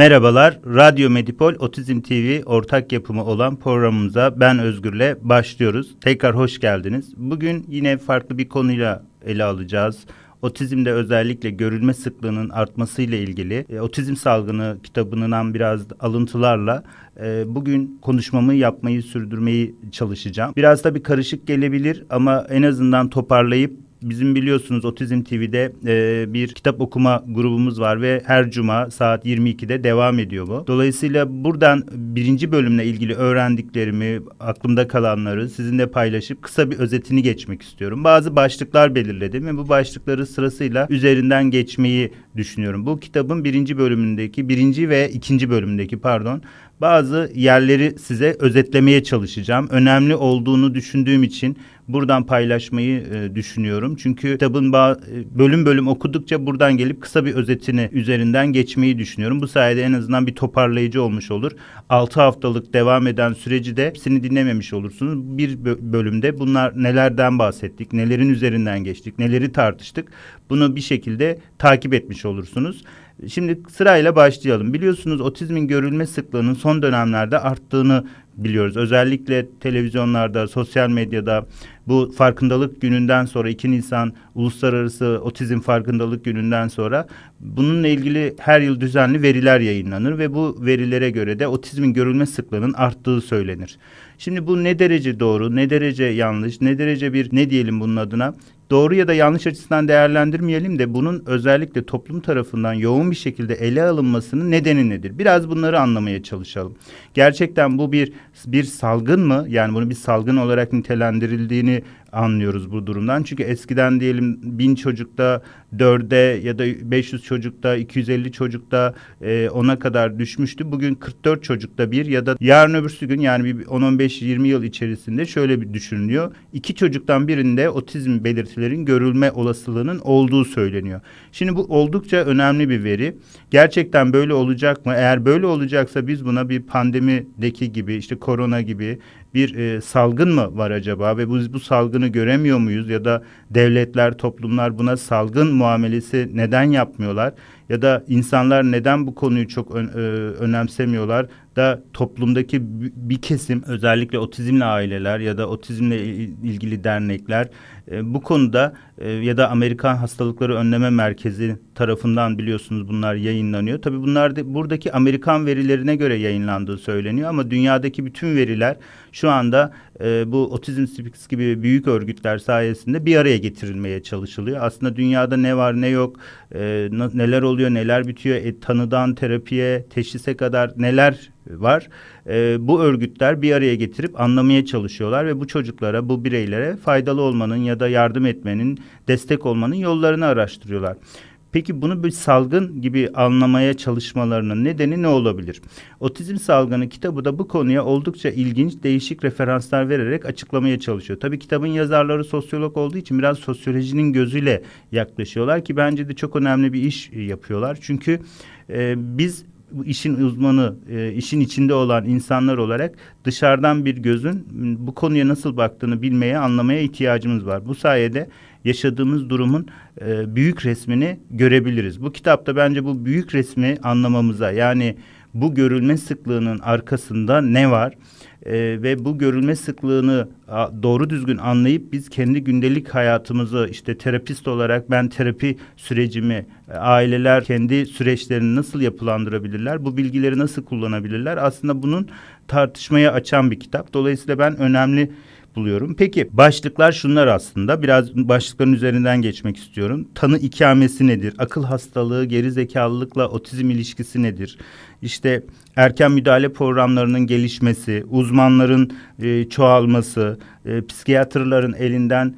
Merhabalar, Radyo Medipol Otizm TV ortak yapımı olan programımıza ben Özgür'le başlıyoruz. Tekrar hoş geldiniz. Bugün yine farklı bir konuyla ele alacağız. Otizmde özellikle görülme sıklığının artmasıyla ilgili e, Otizm Salgını kitabından biraz alıntılarla e, bugün konuşmamı yapmayı sürdürmeyi çalışacağım. Biraz da bir karışık gelebilir ama en azından toparlayıp Bizim biliyorsunuz Otizm TV'de e, bir kitap okuma grubumuz var ve her cuma saat 22'de devam ediyor bu. Dolayısıyla buradan birinci bölümle ilgili öğrendiklerimi, aklımda kalanları sizinle paylaşıp kısa bir özetini geçmek istiyorum. Bazı başlıklar belirledim ve bu başlıkları sırasıyla üzerinden geçmeyi düşünüyorum. Bu kitabın birinci bölümündeki, birinci ve ikinci bölümündeki pardon bazı yerleri size özetlemeye çalışacağım. Önemli olduğunu düşündüğüm için buradan paylaşmayı e, düşünüyorum. Çünkü kitabın bölüm bölüm okudukça buradan gelip kısa bir özetini üzerinden geçmeyi düşünüyorum. Bu sayede en azından bir toparlayıcı olmuş olur. 6 haftalık devam eden süreci de hepsini dinlememiş olursunuz. Bir bölümde bunlar nelerden bahsettik, nelerin üzerinden geçtik, neleri tartıştık. Bunu bir şekilde takip etmiş olursunuz. Şimdi sırayla başlayalım. Biliyorsunuz otizmin görülme sıklığının son dönemlerde arttığını biliyoruz. Özellikle televizyonlarda, sosyal medyada bu farkındalık gününden sonra 2 Nisan Uluslararası Otizm Farkındalık Günü'nden sonra bununla ilgili her yıl düzenli veriler yayınlanır ve bu verilere göre de otizmin görülme sıklığının arttığı söylenir. Şimdi bu ne derece doğru, ne derece yanlış, ne derece bir ne diyelim bunun adına doğru ya da yanlış açısından değerlendirmeyelim de bunun özellikle toplum tarafından yoğun bir şekilde ele alınmasının nedeni nedir? Biraz bunları anlamaya çalışalım. Gerçekten bu bir bir salgın mı? Yani bunu bir salgın olarak nitelendirildiğini anlıyoruz bu durumdan. Çünkü eskiden diyelim bin çocukta dörde ya da 500 çocukta 250 çocukta e, ona kadar düşmüştü. Bugün 44 çocukta bir ya da yarın öbürsü gün yani bir 10-15-20 yıl içerisinde şöyle bir düşünülüyor. İki çocuktan birinde otizm belirtilerin görülme olasılığının olduğu söyleniyor. Şimdi bu oldukça önemli bir veri. Gerçekten böyle olacak mı? Eğer böyle olacaksa biz buna bir pandemideki gibi işte korona gibi bir e, salgın mı var acaba ve biz bu salgını göremiyor muyuz ya da devletler, toplumlar buna salgın muamelesi neden yapmıyorlar ya da insanlar neden bu konuyu çok ön, e, önemsemiyorlar da toplumdaki bir kesim özellikle otizmli aileler ya da otizmle ilgili dernekler e, bu konuda e, ya da Amerikan Hastalıkları Önleme Merkezi tarafından biliyorsunuz bunlar yayınlanıyor. Tabii bunlar da buradaki Amerikan verilerine göre yayınlandığı söyleniyor ama dünyadaki bütün veriler şu anda e, bu Otizm Speaks gibi büyük örgütler sayesinde bir araya getirilmeye çalışılıyor. Aslında dünyada ne var ne yok, neler oluyor, neler bitiyor, tanıdan terapiye, teşhise kadar neler var. E, bu örgütler bir araya getirip anlamaya çalışıyorlar ve bu çocuklara, bu bireylere faydalı olmanın ya da yardım etmenin, destek olmanın yollarını araştırıyorlar. Peki bunu bir salgın gibi anlamaya çalışmalarının nedeni ne olabilir? Otizm salgını kitabı da bu konuya oldukça ilginç, değişik referanslar vererek açıklamaya çalışıyor. Tabii kitabın yazarları sosyolog olduğu için biraz sosyolojinin gözüyle yaklaşıyorlar ki bence de çok önemli bir iş yapıyorlar. Çünkü e, biz işin uzmanı, e, işin içinde olan insanlar olarak dışarıdan bir gözün bu konuya nasıl baktığını bilmeye, anlamaya ihtiyacımız var. Bu sayede yaşadığımız durumun e, büyük resmini görebiliriz. Bu kitapta bence bu büyük resmi anlamamıza yani bu görülme sıklığının arkasında ne var? e, ve bu görülme sıklığını a, doğru düzgün anlayıp biz kendi gündelik hayatımızı işte terapist olarak ben terapi sürecimi e, aileler kendi süreçlerini nasıl yapılandırabilirler? Bu bilgileri nasıl kullanabilirler? Aslında bunun tartışmaya açan bir kitap. Dolayısıyla ben önemli buluyorum. Peki başlıklar şunlar aslında. Biraz başlıkların üzerinden geçmek istiyorum. Tanı ikamesi nedir? Akıl hastalığı, geri zekalılıkla otizm ilişkisi nedir? İşte erken müdahale programlarının gelişmesi, uzmanların e, çoğalması, e, psikiyatrların elinden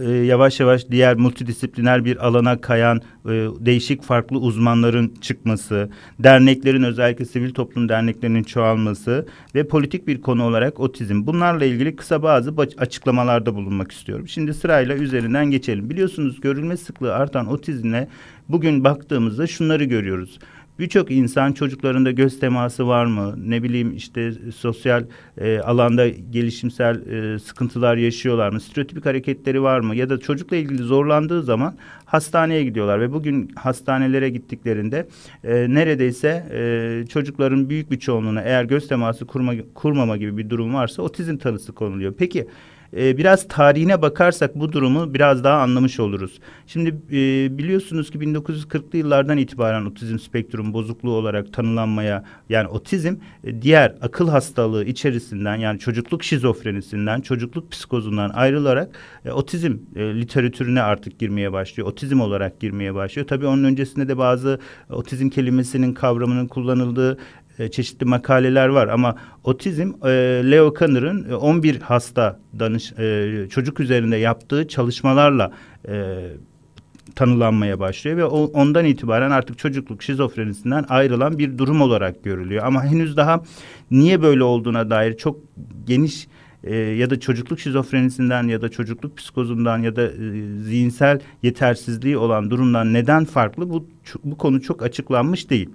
e, yavaş yavaş diğer multidisipliner bir alana kayan e, değişik farklı uzmanların çıkması, derneklerin özellikle sivil toplum derneklerinin çoğalması ve politik bir konu olarak otizm. Bunlarla ilgili kısa bazı açıklamalarda bulunmak istiyorum. Şimdi sırayla üzerinden geçelim. Biliyorsunuz görülme sıklığı artan otizmle bugün baktığımızda şunları görüyoruz birçok insan çocuklarında göz teması var mı? Ne bileyim işte sosyal e, alanda gelişimsel e, sıkıntılar yaşıyorlar mı? Stereotipik hareketleri var mı? Ya da çocukla ilgili zorlandığı zaman hastaneye gidiyorlar ve bugün hastanelere gittiklerinde e, neredeyse e, çocukların büyük bir çoğunluğuna eğer göz teması kurma, kurmama gibi bir durum varsa otizm tanısı konuluyor. Peki e, biraz tarihine bakarsak bu durumu biraz daha anlamış oluruz. Şimdi e, biliyorsunuz ki 1940'lı yıllardan itibaren otizm spektrum bozukluğu olarak tanılanmaya yani otizm e, diğer akıl hastalığı içerisinden yani çocukluk şizofrenisinden, çocukluk psikozundan ayrılarak e, otizm e, literatürüne artık girmeye başlıyor. Otizm olarak girmeye başlıyor. Tabii onun öncesinde de bazı otizm kelimesinin kavramının kullanıldığı e, çeşitli makaleler var ama otizm e, Leo Kanner'ın 11 e, hasta danış e, çocuk üzerinde yaptığı çalışmalarla e, tanılanmaya başlıyor ve o, ondan itibaren artık çocukluk şizofrenisinden ayrılan bir durum olarak görülüyor. Ama henüz daha niye böyle olduğuna dair çok geniş e, ya da çocukluk şizofrenisinden ya da çocukluk psikozundan ya da e, zihinsel yetersizliği olan durumdan neden farklı bu bu konu çok açıklanmış değil.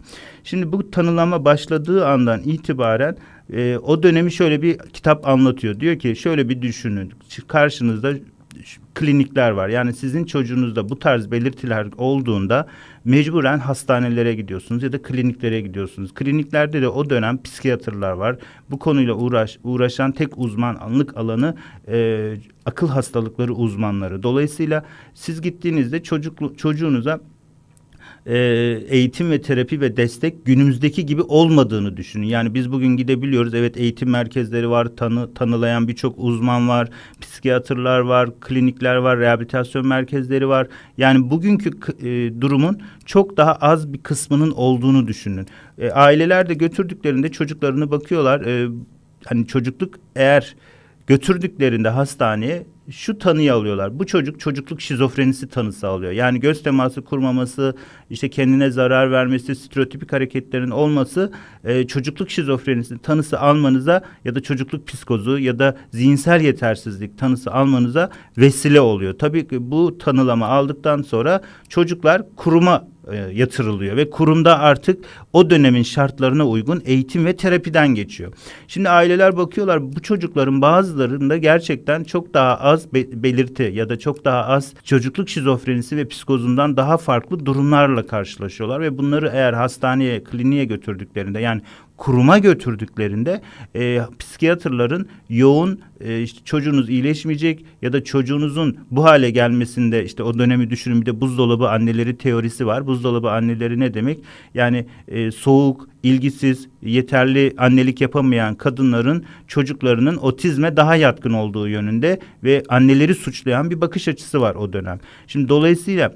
Şimdi bu tanılama başladığı andan itibaren e, o dönemi şöyle bir kitap anlatıyor. Diyor ki şöyle bir düşünün karşınızda klinikler var. Yani sizin çocuğunuzda bu tarz belirtiler olduğunda mecburen hastanelere gidiyorsunuz ya da kliniklere gidiyorsunuz. Kliniklerde de o dönem psikiyatrlar var. Bu konuyla uğraş uğraşan tek uzmanlık alanı e, akıl hastalıkları uzmanları. Dolayısıyla siz gittiğinizde çocuk çocuğunuza e, eğitim ve terapi ve destek günümüzdeki gibi olmadığını düşünün. Yani biz bugün gidebiliyoruz. Evet eğitim merkezleri var, tanı, tanılayan birçok uzman var, psikiyatrlar var, klinikler var, rehabilitasyon merkezleri var. Yani bugünkü e, durumun çok daha az bir kısmının olduğunu düşünün. E, aileler de götürdüklerinde çocuklarını bakıyorlar. E, hani çocukluk eğer götürdüklerinde hastaneye şu tanıyı alıyorlar. Bu çocuk çocukluk şizofrenisi tanısı alıyor. Yani göz teması kurmaması, işte kendine zarar vermesi, stereotipik hareketlerin olması e, çocukluk şizofrenisi tanısı almanıza ya da çocukluk psikozu ya da zihinsel yetersizlik tanısı almanıza vesile oluyor. Tabii ki bu tanılama aldıktan sonra çocuklar kuruma e, yatırılıyor ve kurumda artık o dönemin şartlarına uygun eğitim ve terapiden geçiyor. Şimdi aileler bakıyorlar bu çocukların bazılarında gerçekten çok daha az be belirti ya da çok daha az çocukluk şizofrenisi ve psikozundan daha farklı durumlarla karşılaşıyorlar ve bunları eğer hastaneye, kliniğe götürdüklerinde yani kuruma götürdüklerinde e, psikiyatrların yoğun e, işte çocuğunuz iyileşmeyecek ya da çocuğunuzun bu hale gelmesinde işte o dönemi düşünün bir de buzdolabı anneleri teorisi var. Buzdolabı anneleri ne demek? Yani e, soğuk, ilgisiz, yeterli annelik yapamayan kadınların çocuklarının otizme daha yatkın olduğu yönünde ve anneleri suçlayan bir bakış açısı var o dönem. Şimdi dolayısıyla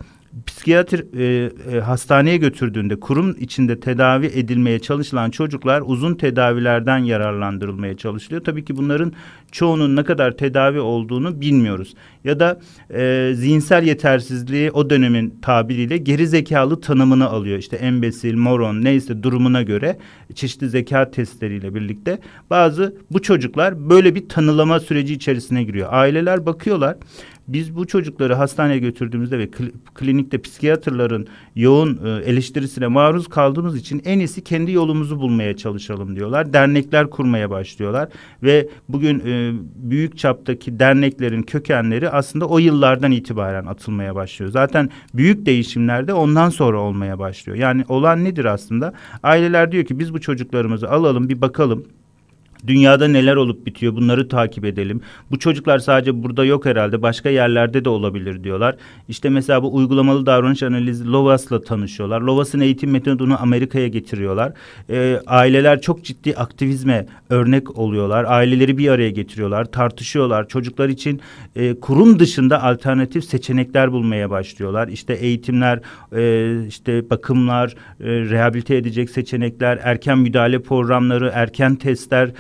psikiyatr e, e, hastaneye götürdüğünde kurum içinde tedavi edilmeye çalışılan çocuklar uzun tedavilerden yararlandırılmaya çalışılıyor. Tabii ki bunların çoğunun ne kadar tedavi olduğunu bilmiyoruz. Ya da e, zihinsel yetersizliği o dönemin tabiriyle geri zekalı tanımını alıyor. İşte embesil, moron neyse durumuna göre çeşitli zeka testleriyle birlikte bazı bu çocuklar böyle bir tanılama süreci içerisine giriyor. Aileler bakıyorlar biz bu çocukları hastaneye götürdüğümüzde ve klinikte psikiyatrların yoğun e, eleştirisine maruz kaldığımız için en iyisi kendi yolumuzu bulmaya çalışalım diyorlar. Dernekler kurmaya başlıyorlar ve bugün e, büyük çaptaki derneklerin kökenleri aslında o yıllardan itibaren atılmaya başlıyor. Zaten büyük değişimler de ondan sonra olmaya başlıyor. Yani olan nedir aslında? Aileler diyor ki biz bu çocuklarımızı alalım bir bakalım Dünyada neler olup bitiyor bunları takip edelim. Bu çocuklar sadece burada yok herhalde başka yerlerde de olabilir diyorlar. İşte mesela bu uygulamalı davranış analizi Lovas'la tanışıyorlar. Lovas'ın eğitim metodunu Amerika'ya getiriyorlar. Ee, aileler çok ciddi aktivizme örnek oluyorlar. Aileleri bir araya getiriyorlar, tartışıyorlar. Çocuklar için e, kurum dışında alternatif seçenekler bulmaya başlıyorlar. İşte eğitimler, e, işte bakımlar, e, rehabilite edecek seçenekler, erken müdahale programları, erken testler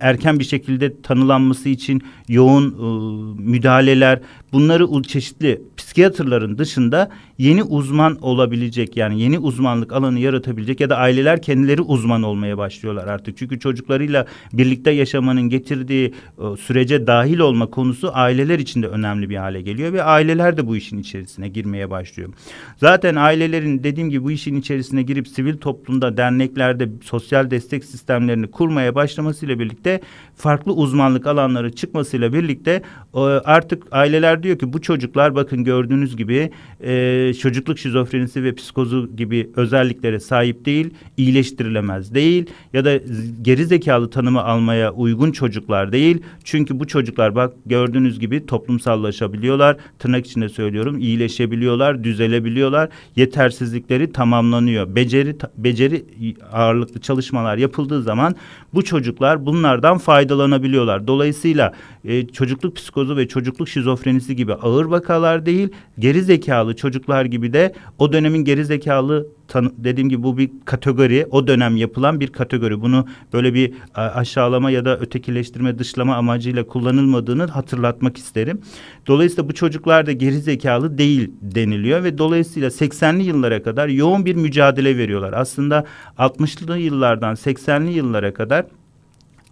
erken bir şekilde tanılanması için yoğun e, müdahaleler bunları çeşitli psikiyatrların dışında yeni uzman olabilecek yani yeni uzmanlık alanı yaratabilecek ya da aileler kendileri uzman olmaya başlıyorlar artık. Çünkü çocuklarıyla birlikte yaşamanın getirdiği e, sürece dahil olma konusu aileler için de önemli bir hale geliyor ve aileler de bu işin içerisine girmeye başlıyor. Zaten ailelerin dediğim gibi bu işin içerisine girip sivil toplumda, derneklerde sosyal destek sistemlerini kurmaya başlamasıyla birlikte farklı uzmanlık alanları çıkmasıyla birlikte e, artık aileler diyor ki bu çocuklar bakın gördüğünüz gibi e, çocukluk şizofrenisi ve psikozu gibi özelliklere sahip değil, iyileştirilemez değil ya da geri zekalı tanımı almaya uygun çocuklar değil. Çünkü bu çocuklar bak gördüğünüz gibi toplumsallaşabiliyorlar. Tırnak içinde söylüyorum iyileşebiliyorlar, düzelebiliyorlar. Yetersizlikleri tamamlanıyor. Beceri beceri ağırlıklı çalışmalar yapıldığı zaman bu çocuklar bunlardan faydalanabiliyorlar. Dolayısıyla e, çocukluk psikozu ve çocukluk şizofrenisi gibi ağır vakalar değil, geri zekalı çocuklar gibi de o dönemin geri zekalı dediğim gibi bu bir kategori, o dönem yapılan bir kategori. Bunu böyle bir aşağılama ya da ötekileştirme, dışlama amacıyla kullanılmadığını hatırlatmak isterim. Dolayısıyla bu çocuklar da geri zekalı değil deniliyor ve dolayısıyla 80'li yıllara kadar yoğun bir mücadele veriyorlar. Aslında 60'lı yıllardan 80'li yıllara kadar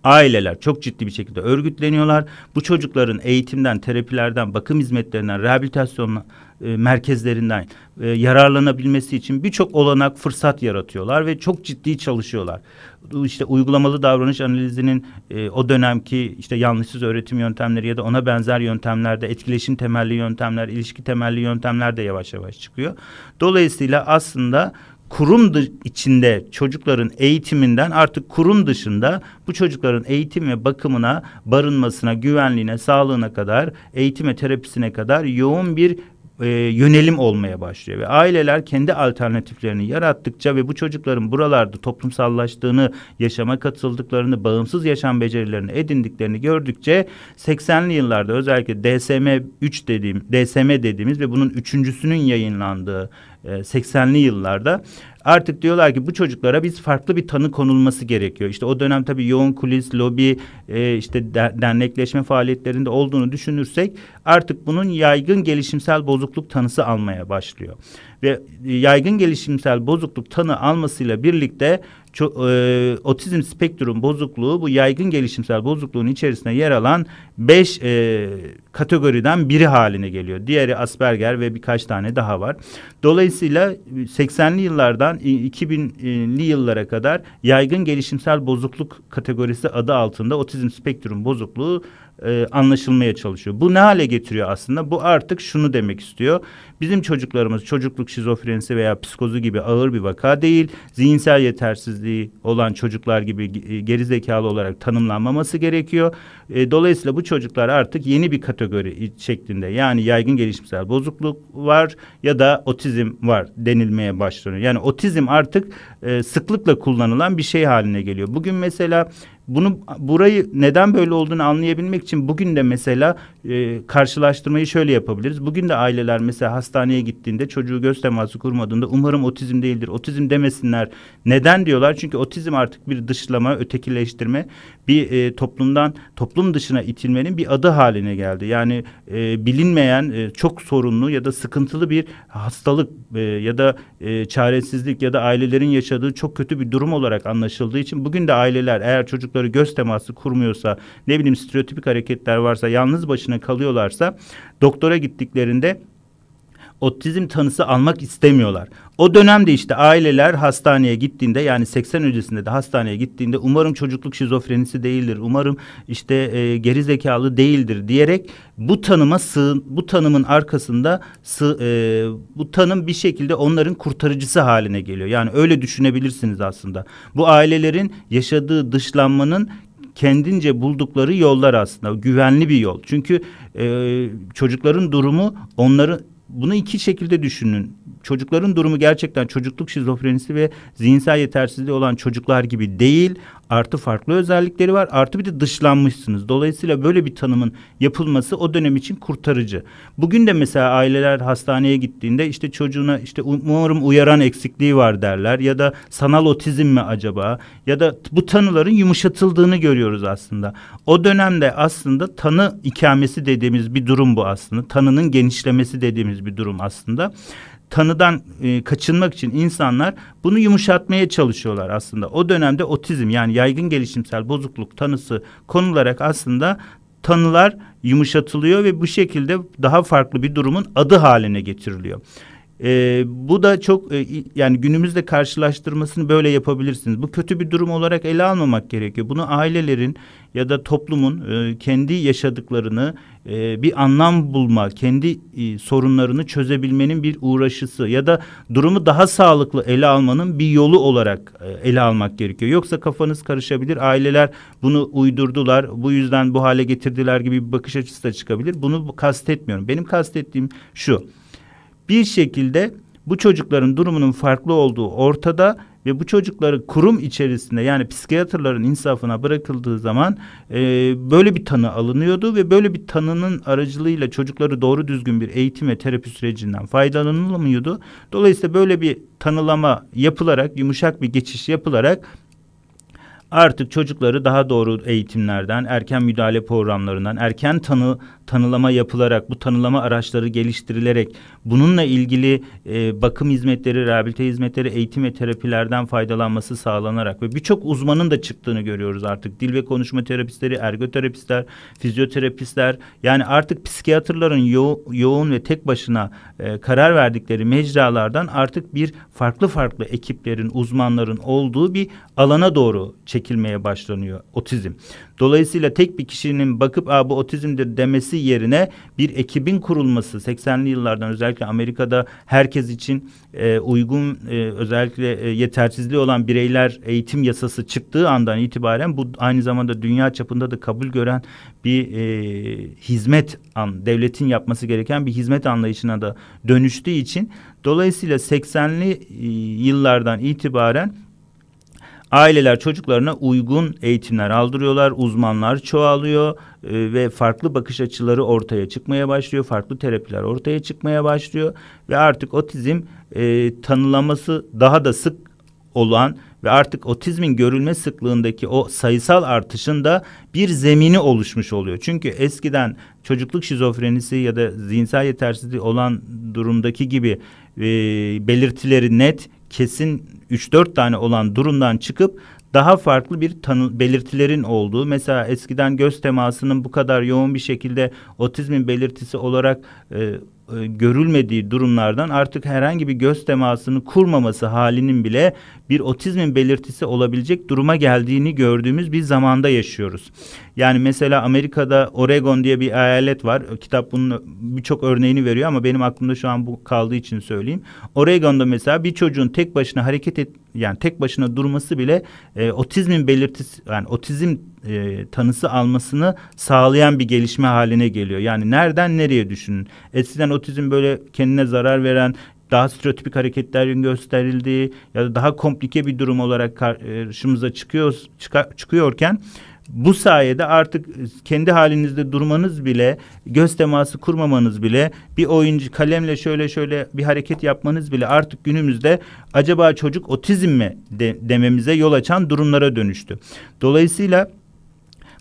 aileler çok ciddi bir şekilde örgütleniyorlar. Bu çocukların eğitimden, terapilerden, bakım hizmetlerinden, rehabilitasyon e, merkezlerinden e, yararlanabilmesi için birçok olanak, fırsat yaratıyorlar ve çok ciddi çalışıyorlar. İşte uygulamalı davranış analizinin e, o dönemki işte yanlışsız öğretim yöntemleri ya da ona benzer yöntemlerde etkileşim temelli yöntemler, ilişki temelli yöntemler de yavaş yavaş çıkıyor. Dolayısıyla aslında kurum içinde çocukların eğitiminden artık kurum dışında bu çocukların eğitim ve bakımına, barınmasına, güvenliğine, sağlığına kadar, eğitime, terapisine kadar yoğun bir e, yönelim olmaya başlıyor ve aileler kendi alternatiflerini yarattıkça ve bu çocukların buralarda toplumsallaştığını, yaşama katıldıklarını, bağımsız yaşam becerilerini edindiklerini gördükçe 80'li yıllarda özellikle DSM 3 dediğim DSM dediğimiz ve bunun üçüncüsünün yayınlandığı e, 80'li yıllarda artık diyorlar ki bu çocuklara biz farklı bir tanı konulması gerekiyor. İşte o dönem tabii yoğun kulis, lobi, e, işte de- dernekleşme faaliyetlerinde olduğunu düşünürsek artık bunun yaygın gelişimsel bozukluk tanısı almaya başlıyor. Ve e, yaygın gelişimsel bozukluk tanı almasıyla birlikte ço- e, otizm spektrum bozukluğu bu yaygın gelişimsel bozukluğun içerisine yer alan beş e, kategoriden biri haline geliyor. Diğeri Asperger ve birkaç tane daha var. Dolayısıyla 80'li yıllardan i- 2000'li yıllara kadar yaygın gelişimsel bozukluk kategorisi adı altında otizm spektrum bozukluğu e, anlaşılmaya çalışıyor. Bu ne hale getiriyor aslında? Bu artık şunu demek istiyor. Bizim çocuklarımız çocukluk şizofrenisi veya psikozu gibi ağır bir vaka değil. Zihinsel yetersizliği olan çocuklar gibi ge- geri zekalı olarak tanımlanmaması gerekiyor. E, dolayısıyla bu çocuklar artık yeni bir kategori şeklinde yani yaygın gelişimsel bozukluk var ya da otizm var denilmeye başlanıyor. Yani otizm artık e, sıklıkla kullanılan bir şey haline geliyor. Bugün mesela bunu burayı neden böyle olduğunu anlayabilmek için bugün de mesela e, karşılaştırmayı şöyle yapabiliriz. Bugün de aileler mesela hastaneye gittiğinde çocuğu göz teması kurmadığında umarım otizm değildir. Otizm demesinler. Neden diyorlar? Çünkü otizm artık bir dışlama, ötekileştirme, bir e, toplumdan toplum dışına itilmenin bir adı haline geldi. Yani e, bilinmeyen e, çok sorunlu ya da sıkıntılı bir hastalık e, ya da e, çaresizlik ya da ailelerin yaşadığı çok kötü bir durum olarak anlaşıldığı için bugün de aileler eğer çocukları göz teması kurmuyorsa ne bileyim stereotipik hareketler varsa yalnız başına kalıyorlarsa doktora gittiklerinde otizm tanısı almak istemiyorlar. O dönemde işte aileler hastaneye gittiğinde yani 80 öncesinde de hastaneye gittiğinde umarım çocukluk şizofrenisi değildir. Umarım işte e, geri zekalı değildir diyerek bu tanıma sığın bu tanımın arkasında sı, e, bu tanım bir şekilde onların kurtarıcısı haline geliyor. Yani öyle düşünebilirsiniz aslında. Bu ailelerin yaşadığı dışlanmanın kendince buldukları yollar aslında güvenli bir yol. Çünkü e, çocukların durumu onları bunu iki şekilde düşünün. Çocukların durumu gerçekten çocukluk şizofrenisi ve zihinsel yetersizliği olan çocuklar gibi değil. Artı farklı özellikleri var. Artı bir de dışlanmışsınız. Dolayısıyla böyle bir tanımın yapılması o dönem için kurtarıcı. Bugün de mesela aileler hastaneye gittiğinde işte çocuğuna işte umarım uyaran eksikliği var derler ya da sanal otizm mi acaba ya da bu tanıların yumuşatıldığını görüyoruz aslında. O dönemde aslında tanı ikamesi dediğimiz bir durum bu aslında. Tanının genişlemesi dediğimiz bir durum aslında tanıdan e, kaçınmak için insanlar bunu yumuşatmaya çalışıyorlar aslında. O dönemde otizm yani yaygın gelişimsel bozukluk tanısı konularak aslında tanılar yumuşatılıyor ve bu şekilde daha farklı bir durumun adı haline getiriliyor. E, bu da çok e, yani günümüzde karşılaştırmasını böyle yapabilirsiniz. Bu kötü bir durum olarak ele almamak gerekiyor. Bunu ailelerin ya da toplumun e, kendi yaşadıklarını e, bir anlam bulma, kendi e, sorunlarını çözebilmenin bir uğraşısı ya da durumu daha sağlıklı ele almanın bir yolu olarak e, ele almak gerekiyor. Yoksa kafanız karışabilir. Aileler bunu uydurdular, bu yüzden bu hale getirdiler gibi bir bakış açısı da çıkabilir. Bunu kastetmiyorum. Benim kastettiğim şu bir şekilde bu çocukların durumunun farklı olduğu ortada ve bu çocukları kurum içerisinde yani psikiyatrların insafına bırakıldığı zaman e, böyle bir tanı alınıyordu ve böyle bir tanının aracılığıyla çocukları doğru düzgün bir eğitim ve terapi sürecinden faydalanılamıyordu. Dolayısıyla böyle bir tanılama yapılarak yumuşak bir geçiş yapılarak artık çocukları daha doğru eğitimlerden, erken müdahale programlarından, erken tanı tanılama yapılarak, bu tanılama araçları geliştirilerek, bununla ilgili e, bakım hizmetleri, rehabilite hizmetleri, eğitim ve terapilerden faydalanması sağlanarak ve birçok uzmanın da çıktığını görüyoruz artık. Dil ve konuşma terapistleri, ergoterapistler, fizyoterapistler, yani artık psikiyatrların yo yoğun ve tek başına e, karar verdikleri mecralardan artık bir farklı farklı ekiplerin, uzmanların olduğu bir alana doğru çekilmeye başlanıyor otizm. Dolayısıyla tek bir kişinin bakıp bu otizmdir demesi yerine bir ekibin kurulması 80'li yıllardan özellikle Amerika'da herkes için e, uygun e, özellikle e, yetersizliği olan bireyler eğitim yasası çıktığı andan itibaren bu aynı zamanda dünya çapında da kabul gören bir e, hizmet an devletin yapması gereken bir hizmet anlayışına da dönüştüğü için dolayısıyla 80'li e, yıllardan itibaren Aileler çocuklarına uygun eğitimler aldırıyorlar, uzmanlar çoğalıyor e, ve farklı bakış açıları ortaya çıkmaya başlıyor, farklı terapiler ortaya çıkmaya başlıyor ve artık otizm e, tanılaması daha da sık olan ve artık otizmin görülme sıklığındaki o sayısal artışın da bir zemini oluşmuş oluyor. Çünkü eskiden çocukluk şizofrenisi ya da zihinsel yetersizliği olan durumdaki gibi e, belirtileri net kesin 3-4 tane olan durumdan çıkıp daha farklı bir tanı belirtilerin olduğu mesela eskiden göz temasının bu kadar yoğun bir şekilde otizmin belirtisi olarak e, e, görülmediği durumlardan artık herhangi bir göz temasını kurmaması halinin bile bir otizmin belirtisi olabilecek duruma geldiğini gördüğümüz bir zamanda yaşıyoruz. Yani mesela Amerika'da Oregon diye bir eyalet var. Kitap bunun birçok örneğini veriyor ama benim aklımda şu an bu kaldığı için söyleyeyim. Oregon'da mesela bir çocuğun tek başına hareket et yani tek başına durması bile e, otizmin belirtisi yani otizm e, tanısı almasını sağlayan bir gelişme haline geliyor. Yani nereden nereye düşünün. Eskiden otizm böyle kendine zarar veren daha stereotipik hareketlerin gösterildiği ya da daha komplike bir durum olarak karşımıza çıkıyor çıka, çıkıyorken bu sayede artık kendi halinizde durmanız bile, göz teması kurmamanız bile, bir oyuncu kalemle şöyle şöyle bir hareket yapmanız bile artık günümüzde acaba çocuk otizm mi de, dememize yol açan durumlara dönüştü. Dolayısıyla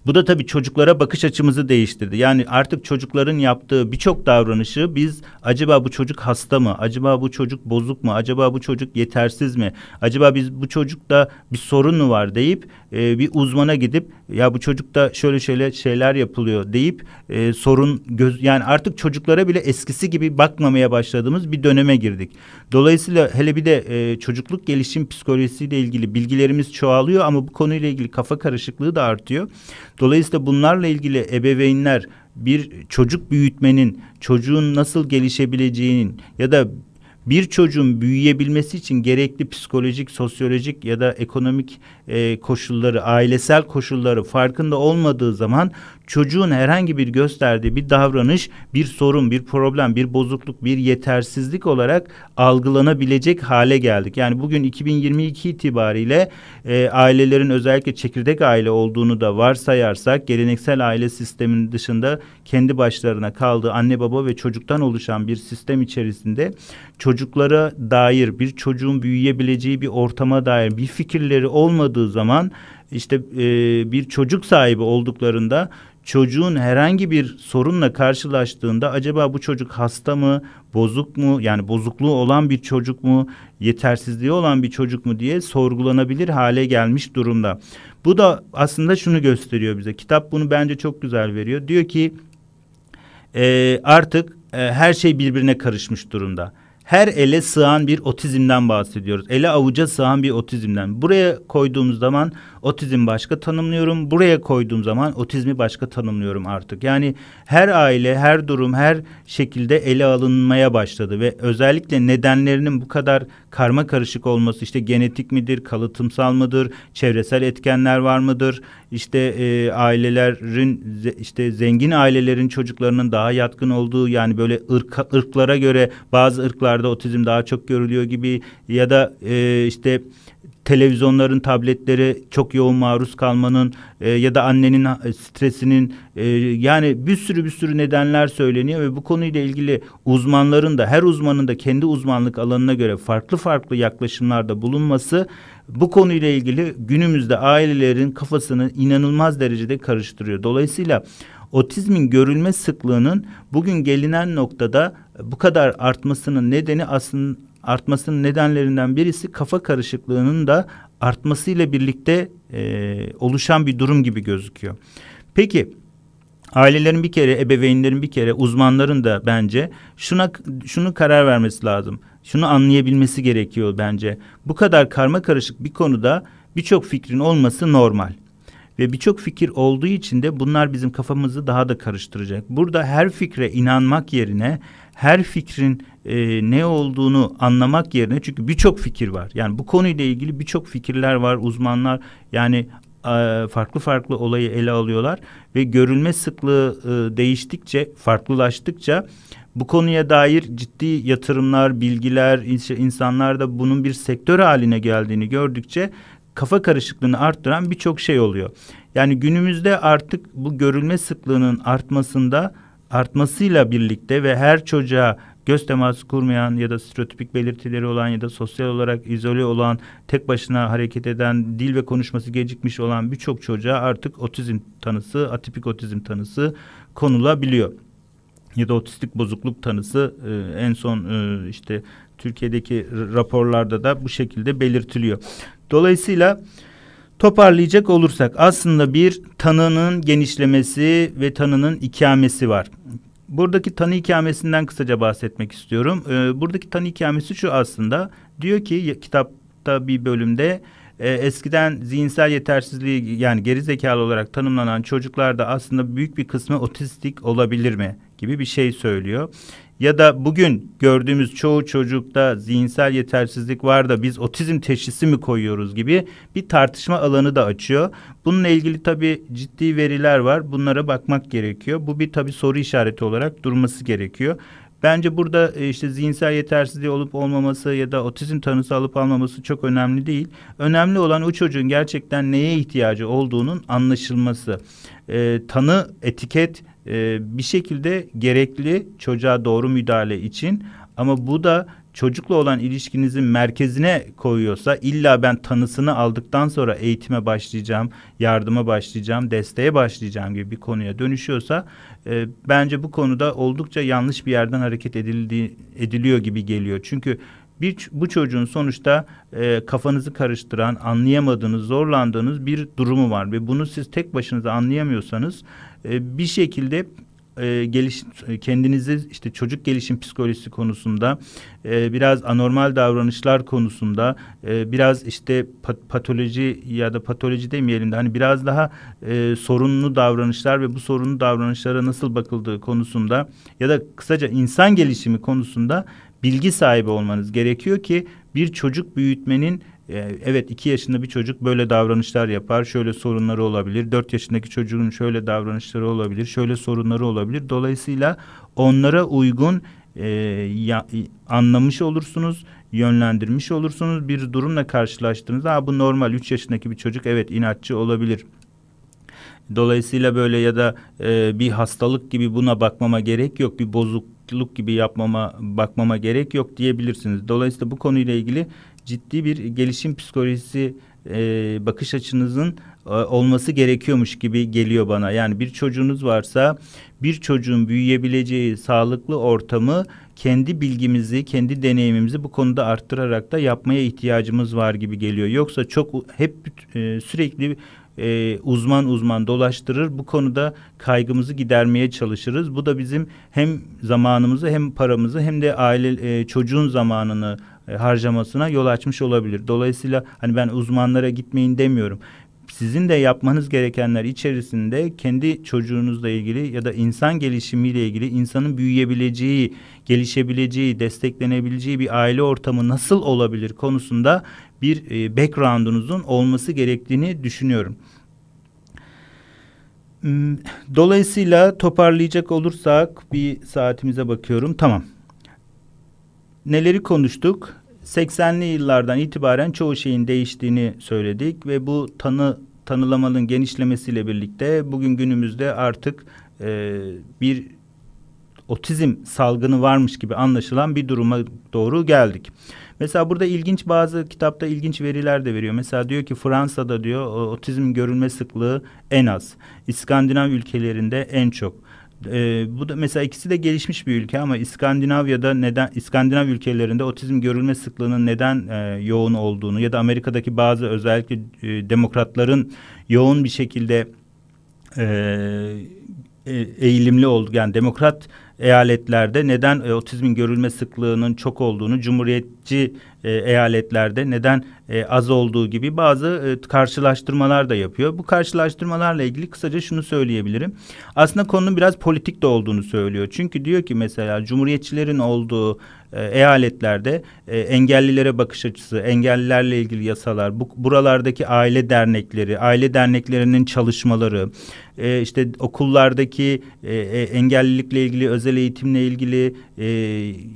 bu da tabii çocuklara bakış açımızı değiştirdi. Yani artık çocukların yaptığı birçok davranışı biz acaba bu çocuk hasta mı? Acaba bu çocuk bozuk mu? Acaba bu çocuk yetersiz mi? Acaba biz bu çocukta bir sorun mu var deyip e, bir uzmana gidip ya bu çocukta şöyle şöyle şeyler yapılıyor deyip e, sorun göz yani artık çocuklara bile eskisi gibi bakmamaya başladığımız bir döneme girdik. Dolayısıyla hele bir de e, çocukluk gelişim psikolojisiyle ilgili bilgilerimiz çoğalıyor ama bu konuyla ilgili kafa karışıklığı da artıyor. Dolayısıyla bunlarla ilgili ebeveynler bir çocuk büyütmenin, çocuğun nasıl gelişebileceğinin ya da bir çocuğun büyüyebilmesi için gerekli psikolojik, sosyolojik ya da ekonomik e, koşulları, ailesel koşulları farkında olmadığı zaman çocuğun herhangi bir gösterdiği bir davranış bir sorun, bir problem, bir bozukluk, bir yetersizlik olarak algılanabilecek hale geldik. Yani bugün 2022 itibariyle e, ailelerin özellikle çekirdek aile olduğunu da varsayarsak geleneksel aile sisteminin dışında kendi başlarına kaldığı anne baba ve çocuktan oluşan bir sistem içerisinde çocuklara dair bir çocuğun büyüyebileceği bir ortama dair bir fikirleri olmadığı zaman işte e, bir çocuk sahibi olduklarında çocuğun herhangi bir sorunla karşılaştığında acaba bu çocuk hasta mı, bozuk mu, yani bozukluğu olan bir çocuk mu, yetersizliği olan bir çocuk mu diye sorgulanabilir hale gelmiş durumda. Bu da aslında şunu gösteriyor bize. Kitap bunu bence çok güzel veriyor. Diyor ki e, artık e, her şey birbirine karışmış durumda her ele sığan bir otizmden bahsediyoruz. Ele avuca sığan bir otizmden. Buraya koyduğumuz zaman otizm başka tanımlıyorum. Buraya koyduğum zaman otizmi başka tanımlıyorum artık. Yani her aile, her durum, her şekilde ele alınmaya başladı ve özellikle nedenlerinin bu kadar karma karışık olması işte genetik midir, kalıtımsal mıdır, çevresel etkenler var mıdır? İşte e, ailelerin işte zengin ailelerin çocuklarının daha yatkın olduğu yani böyle ırk, ırklara göre bazı ırklarda otizm daha çok görülüyor gibi ya da e, işte televizyonların, tabletleri çok yoğun maruz kalmanın e, ya da annenin e, stresinin e, yani bir sürü bir sürü nedenler söyleniyor ve bu konuyla ilgili uzmanların da her uzmanın da kendi uzmanlık alanına göre farklı farklı yaklaşımlarda bulunması bu konuyla ilgili günümüzde ailelerin kafasını inanılmaz derecede karıştırıyor. Dolayısıyla otizmin görülme sıklığının bugün gelinen noktada bu kadar artmasının nedeni aslında artmasının nedenlerinden birisi kafa karışıklığının da artmasıyla birlikte e, oluşan bir durum gibi gözüküyor. Peki ailelerin bir kere, ebeveynlerin bir kere, uzmanların da bence şuna şunu karar vermesi lazım. Şunu anlayabilmesi gerekiyor bence. Bu kadar karma karışık bir konuda birçok fikrin olması normal. Ve birçok fikir olduğu için de bunlar bizim kafamızı daha da karıştıracak. Burada her fikre inanmak yerine her fikrin e, ne olduğunu anlamak yerine çünkü birçok fikir var. Yani bu konuyla ilgili birçok fikirler var. Uzmanlar yani farklı farklı olayı ele alıyorlar ve görülme sıklığı e, değiştikçe, farklılaştıkça bu konuya dair ciddi yatırımlar, bilgiler, insanlar da bunun bir sektör haline geldiğini gördükçe kafa karışıklığını arttıran birçok şey oluyor. Yani günümüzde artık bu görülme sıklığının artmasında artmasıyla birlikte ve her çocuğa göz teması kurmayan ya da stereotipik belirtileri olan ya da sosyal olarak izole olan, tek başına hareket eden, dil ve konuşması gecikmiş olan birçok çocuğa artık otizm tanısı, atipik otizm tanısı konulabiliyor. Ya da otistik bozukluk tanısı e, en son e, işte Türkiye'deki raporlarda da bu şekilde belirtiliyor. Dolayısıyla toparlayacak olursak aslında bir tanının genişlemesi ve tanının ikamesi var. Buradaki tanı ikamesinden kısaca bahsetmek istiyorum. Ee, buradaki tanı ikamesi şu aslında. Diyor ki kitapta bir bölümde e, eskiden zihinsel yetersizliği yani geri zekalı olarak tanımlanan çocuklarda aslında büyük bir kısmı otistik olabilir mi gibi bir şey söylüyor ya da bugün gördüğümüz çoğu çocukta zihinsel yetersizlik var da biz otizm teşhisi mi koyuyoruz gibi bir tartışma alanı da açıyor. Bununla ilgili tabii ciddi veriler var. Bunlara bakmak gerekiyor. Bu bir tabii soru işareti olarak durması gerekiyor. Bence burada e, işte zihinsel yetersizliği olup olmaması ya da otizm tanısı alıp almaması çok önemli değil. Önemli olan o çocuğun gerçekten neye ihtiyacı olduğunun anlaşılması. E, tanı, etiket e, bir şekilde gerekli çocuğa doğru müdahale için ama bu da çocukla olan ilişkinizin merkezine koyuyorsa illa ben tanısını aldıktan sonra eğitime başlayacağım, yardıma başlayacağım, desteğe başlayacağım gibi bir konuya dönüşüyorsa e, bence bu konuda oldukça yanlış bir yerden hareket edildiği, ediliyor gibi geliyor. Çünkü bir bu çocuğun sonuçta e, kafanızı karıştıran, anlayamadığınız, zorlandığınız bir durumu var ve bunu siz tek başınıza anlayamıyorsanız e, bir şekilde e, geliş kendinizi işte çocuk gelişim psikolojisi konusunda e, biraz anormal davranışlar konusunda e, biraz işte pat, patoloji ya da patoloji demeyelim de hani biraz daha e, sorunlu davranışlar ve bu sorunlu davranışlara nasıl bakıldığı konusunda ya da kısaca insan gelişimi konusunda bilgi sahibi olmanız gerekiyor ki bir çocuk büyütmenin e, evet iki yaşında bir çocuk böyle davranışlar yapar, şöyle sorunları olabilir. Dört yaşındaki çocuğun şöyle davranışları olabilir, şöyle sorunları olabilir. Dolayısıyla onlara uygun e, ya, anlamış olursunuz, yönlendirmiş olursunuz. Bir durumla karşılaştığınızda ha, bu normal 3 yaşındaki bir çocuk evet inatçı olabilir. Dolayısıyla böyle ya da e, bir hastalık gibi buna bakmama gerek yok. Bir bozukluk gibi yapmama bakmama gerek yok diyebilirsiniz. Dolayısıyla bu konuyla ilgili ciddi bir gelişim psikolojisi e, bakış açınızın e, olması gerekiyormuş gibi geliyor bana. Yani bir çocuğunuz varsa bir çocuğun büyüyebileceği sağlıklı ortamı kendi bilgimizi, kendi deneyimimizi bu konuda arttırarak da yapmaya ihtiyacımız var gibi geliyor. Yoksa çok hep e, sürekli e, uzman uzman dolaştırır. Bu konuda kaygımızı gidermeye çalışırız. Bu da bizim hem zamanımızı hem paramızı hem de aile e, çocuğun zamanını e, harcamasına yol açmış olabilir. Dolayısıyla hani ben uzmanlara gitmeyin demiyorum sizin de yapmanız gerekenler içerisinde kendi çocuğunuzla ilgili ya da insan gelişimiyle ilgili insanın büyüyebileceği, gelişebileceği, desteklenebileceği bir aile ortamı nasıl olabilir konusunda bir e, background'unuzun olması gerektiğini düşünüyorum. Hmm, dolayısıyla toparlayacak olursak bir saatimize bakıyorum. Tamam. Neleri konuştuk? 80'li yıllardan itibaren çoğu şeyin değiştiğini söyledik ve bu tanı tanılamanın genişlemesiyle birlikte bugün günümüzde artık e, bir otizm salgını varmış gibi anlaşılan bir duruma doğru geldik. Mesela burada ilginç bazı kitapta ilginç veriler de veriyor. Mesela diyor ki Fransa'da diyor otizm görülme sıklığı en az. İskandinav ülkelerinde en çok. Ee, bu da mesela ikisi de gelişmiş bir ülke ama İskandinavya'da neden İskandinav ülkelerinde otizm görülme sıklığının neden e, yoğun olduğunu ya da Amerika'daki bazı özellikle e, demokratların yoğun bir şekilde e, e eğilimli oldu yani demokrat eyaletlerde neden e, otizmin görülme sıklığının çok olduğunu, cumhuriyetçi e, eyaletlerde neden e, az olduğu gibi bazı e, karşılaştırmalar da yapıyor. Bu karşılaştırmalarla ilgili kısaca şunu söyleyebilirim. Aslında konunun biraz politik de olduğunu söylüyor. Çünkü diyor ki mesela cumhuriyetçilerin olduğu e, eyaletlerde e, engellilere bakış açısı, engellilerle ilgili yasalar, bu buralardaki aile dernekleri, aile derneklerinin çalışmaları, e, işte okullardaki e, e, engellilikle ilgili, özel eğitimle ilgili e,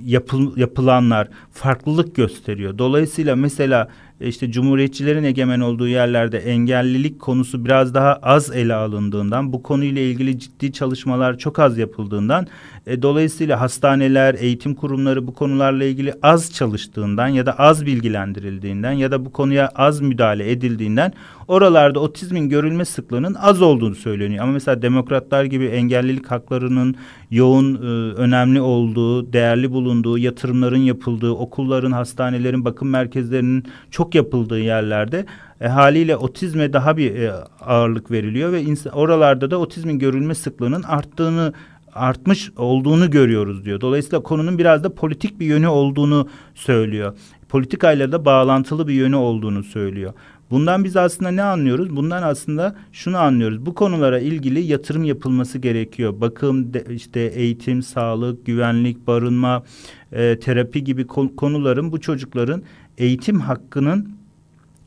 yapıl, yapılanlar farklılık gösteriyor. Dolayısıyla mesela e, işte cumhuriyetçilerin egemen olduğu yerlerde engellilik konusu biraz daha az ele alındığından, bu konuyla ilgili ciddi çalışmalar çok az yapıldığından, e, dolayısıyla hastaneler, eğitim kurumları bu konularla ilgili az çalıştığından ya da az bilgilendirildiğinden ya da bu konuya az müdahale edildiğinden oralarda otizmin görülme sıklığının az olduğunu söyleniyor. Ama mesela demokratlar gibi engellilik haklarının yoğun, e, önemli olduğu, değerli bulunduğu, yatırımların yapıldığı, okulların, hastanelerin, bakım merkezlerinin çok yapıldığı yerlerde e, haliyle otizme daha bir e, ağırlık veriliyor ve oralarda da otizmin görülme sıklığının arttığını artmış olduğunu görüyoruz diyor. Dolayısıyla konunun biraz da politik bir yönü olduğunu söylüyor. Politikayla da bağlantılı bir yönü olduğunu söylüyor. Bundan biz aslında ne anlıyoruz? Bundan aslında şunu anlıyoruz. Bu konulara ilgili yatırım yapılması gerekiyor. Bakım, de, işte eğitim, sağlık, güvenlik, barınma, e, terapi gibi konuların bu çocukların eğitim hakkının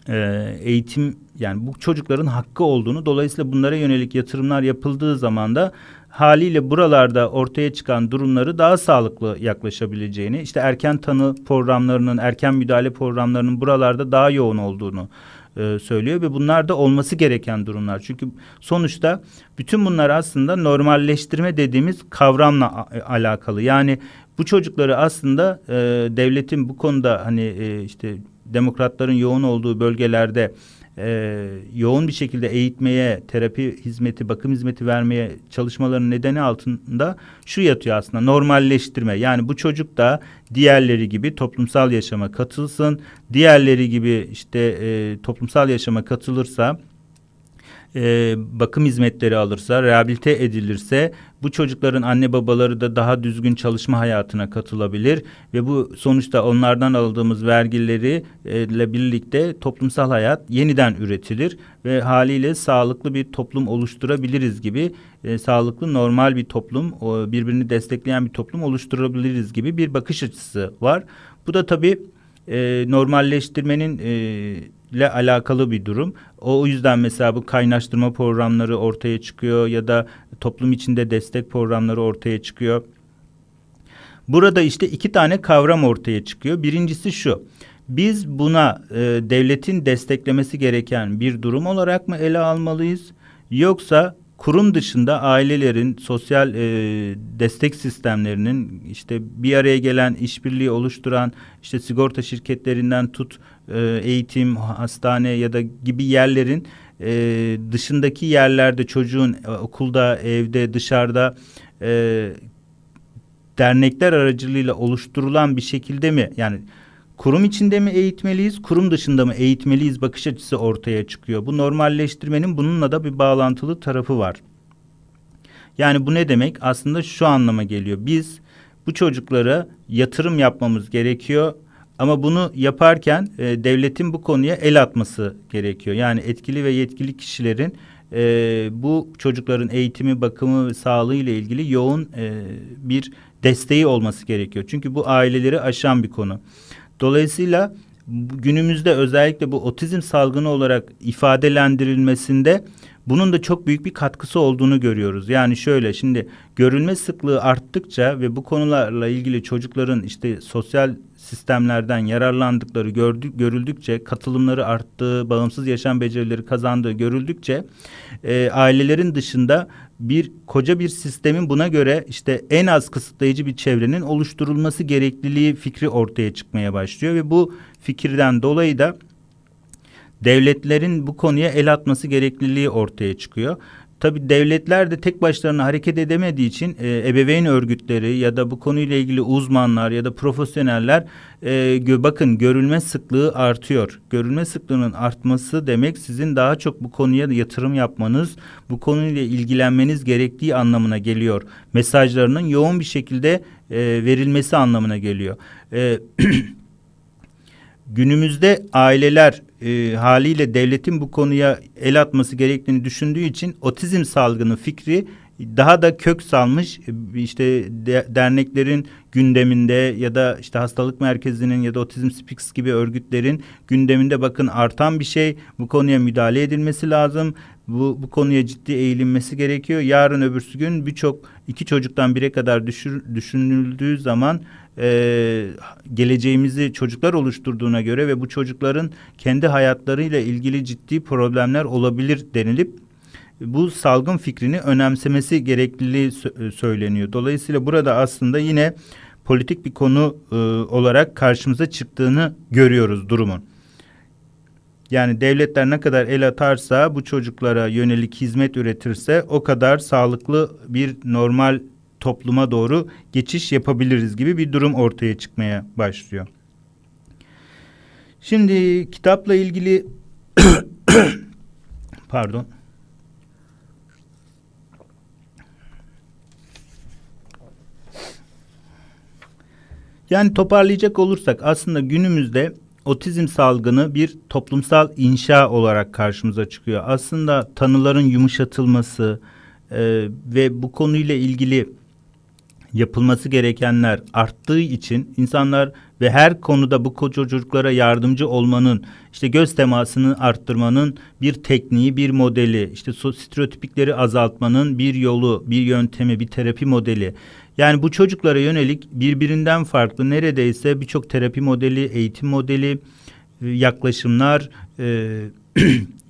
e, eğitim yani bu çocukların hakkı olduğunu dolayısıyla bunlara yönelik yatırımlar yapıldığı zaman da haliyle buralarda ortaya çıkan durumları daha sağlıklı yaklaşabileceğini, işte erken tanı programlarının, erken müdahale programlarının buralarda daha yoğun olduğunu e, söylüyor ve bunlar da olması gereken durumlar. Çünkü sonuçta bütün bunlar aslında normalleştirme dediğimiz kavramla alakalı. Yani bu çocukları aslında e, devletin bu konuda hani e, işte demokratların yoğun olduğu bölgelerde e, yoğun bir şekilde eğitmeye, terapi hizmeti, bakım hizmeti vermeye çalışmaların nedeni altında şu yatıyor aslında normalleştirme. Yani bu çocuk da diğerleri gibi toplumsal yaşama katılsın. Diğerleri gibi işte e, toplumsal yaşama katılırsa e, bakım hizmetleri alırsa, rehabilite edilirse bu çocukların anne babaları da daha düzgün çalışma hayatına katılabilir ve bu sonuçta onlardan aldığımız vergileri e, ile birlikte toplumsal hayat yeniden üretilir ve haliyle sağlıklı bir toplum oluşturabiliriz gibi e, sağlıklı normal bir toplum, birbirini destekleyen bir toplum oluşturabiliriz gibi bir bakış açısı var. Bu da tabii e, normalleştirmenin e, ile alakalı bir durum. O yüzden mesela bu kaynaştırma programları ortaya çıkıyor ya da toplum içinde destek programları ortaya çıkıyor. Burada işte iki tane kavram ortaya çıkıyor. Birincisi şu. Biz buna e, devletin desteklemesi gereken bir durum olarak mı ele almalıyız? Yoksa kurum dışında ailelerin sosyal e, destek sistemlerinin işte bir araya gelen işbirliği oluşturan işte sigorta şirketlerinden tut e, eğitim hastane ya da gibi yerlerin e, dışındaki yerlerde çocuğun e, okulda evde dışarıda e, dernekler aracılığıyla oluşturulan bir şekilde mi yani kurum içinde mi eğitmeliyiz, kurum dışında mı eğitmeliyiz bakış açısı ortaya çıkıyor. Bu normalleştirmenin bununla da bir bağlantılı tarafı var. Yani bu ne demek? Aslında şu anlama geliyor. Biz bu çocuklara yatırım yapmamız gerekiyor ama bunu yaparken e, devletin bu konuya el atması gerekiyor. Yani etkili ve yetkili kişilerin e, bu çocukların eğitimi, bakımı sağlığı ile ilgili yoğun e, bir desteği olması gerekiyor. Çünkü bu aileleri aşan bir konu. Dolayısıyla günümüzde özellikle bu otizm salgını olarak ifadelendirilmesinde bunun da çok büyük bir katkısı olduğunu görüyoruz. Yani şöyle şimdi görülme sıklığı arttıkça ve bu konularla ilgili çocukların işte sosyal sistemlerden yararlandıkları gördük, görüldükçe, katılımları arttığı, bağımsız yaşam becerileri kazandığı görüldükçe e, ailelerin dışında bir koca bir sistemin buna göre işte en az kısıtlayıcı bir çevrenin oluşturulması gerekliliği fikri ortaya çıkmaya başlıyor ve bu fikirden dolayı da devletlerin bu konuya el atması gerekliliği ortaya çıkıyor. Tabi devletler de tek başlarına hareket edemediği için e, ebeveyn örgütleri ya da bu konuyla ilgili uzmanlar ya da profesyoneller e, gö bakın görülme sıklığı artıyor. Görülme sıklığının artması demek sizin daha çok bu konuya yatırım yapmanız, bu konuyla ilgilenmeniz gerektiği anlamına geliyor. Mesajlarının yoğun bir şekilde e, verilmesi anlamına geliyor. E, günümüzde aileler e, haliyle devletin bu konuya el atması gerektiğini düşündüğü için otizm salgını fikri daha da kök salmış e, işte de, derneklerin gündeminde ya da işte hastalık merkezinin ya da otizm speaks gibi örgütlerin gündeminde bakın artan bir şey bu konuya müdahale edilmesi lazım bu, bu konuya ciddi eğilinmesi gerekiyor yarın öbürsü gün birçok iki çocuktan bire kadar düşür, düşünüldüğü zaman e, geleceğimizi çocuklar oluşturduğuna göre ve bu çocukların kendi hayatlarıyla ilgili ciddi problemler olabilir denilip bu salgın fikrini önemsemesi gerekliliği söyleniyor. Dolayısıyla burada aslında yine politik bir konu e, olarak karşımıza çıktığını görüyoruz durumun. Yani devletler ne kadar el atarsa bu çocuklara yönelik hizmet üretirse o kadar sağlıklı bir normal topluma doğru geçiş yapabiliriz gibi bir durum ortaya çıkmaya başlıyor. Şimdi kitapla ilgili pardon Yani toparlayacak olursak aslında günümüzde otizm salgını bir toplumsal inşa olarak karşımıza çıkıyor. Aslında tanıların yumuşatılması e, ve bu konuyla ilgili yapılması gerekenler arttığı için insanlar ve her konuda bu çocuklara yardımcı olmanın, işte göz temasını arttırmanın bir tekniği, bir modeli, işte stereotipikleri azaltmanın bir yolu, bir yöntemi, bir terapi modeli. Yani bu çocuklara yönelik birbirinden farklı neredeyse birçok terapi modeli, eğitim modeli, e, yaklaşımlar e,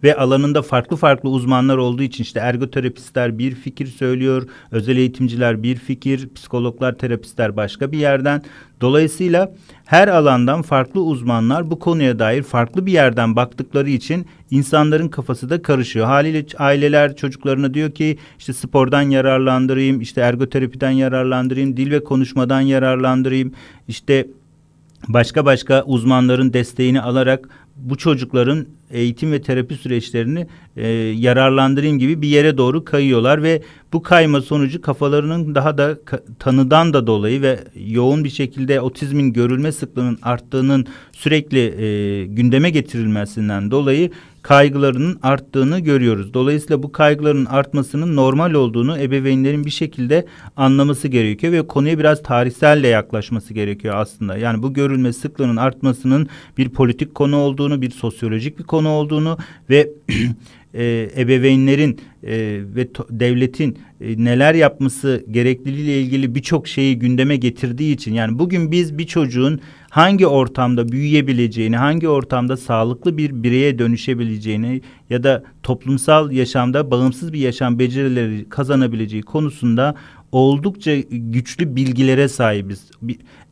ve alanında farklı farklı uzmanlar olduğu için işte ergoterapistler bir fikir söylüyor, özel eğitimciler bir fikir, psikologlar, terapistler başka bir yerden. Dolayısıyla her alandan farklı uzmanlar bu konuya dair farklı bir yerden baktıkları için insanların kafası da karışıyor. Haliyle aileler çocuklarına diyor ki işte spordan yararlandırayım, işte ergoterapiden yararlandırayım, dil ve konuşmadan yararlandırayım, işte başka başka uzmanların desteğini alarak bu çocukların eğitim ve terapi süreçlerini e, yararlandırayım gibi bir yere doğru kayıyorlar ve bu kayma sonucu kafalarının daha da tanıdan da dolayı ve yoğun bir şekilde otizmin görülme sıklığının arttığının sürekli e, gündeme getirilmesinden dolayı kaygılarının arttığını görüyoruz. Dolayısıyla bu kaygıların artmasının normal olduğunu ebeveynlerin bir şekilde anlaması gerekiyor ve konuya biraz tarihselle yaklaşması gerekiyor aslında. Yani bu görülme sıklığının artmasının bir politik konu olduğunu, bir sosyolojik bir konu olduğunu ve e, ebeveynlerin e, ve devletin e, neler yapması gerekliliğiyle ilgili birçok şeyi gündeme getirdiği için yani bugün biz bir çocuğun hangi ortamda büyüyebileceğini, hangi ortamda sağlıklı bir bireye dönüşebileceğini ya da toplumsal yaşamda bağımsız bir yaşam becerileri kazanabileceği konusunda oldukça güçlü bilgilere sahibiz.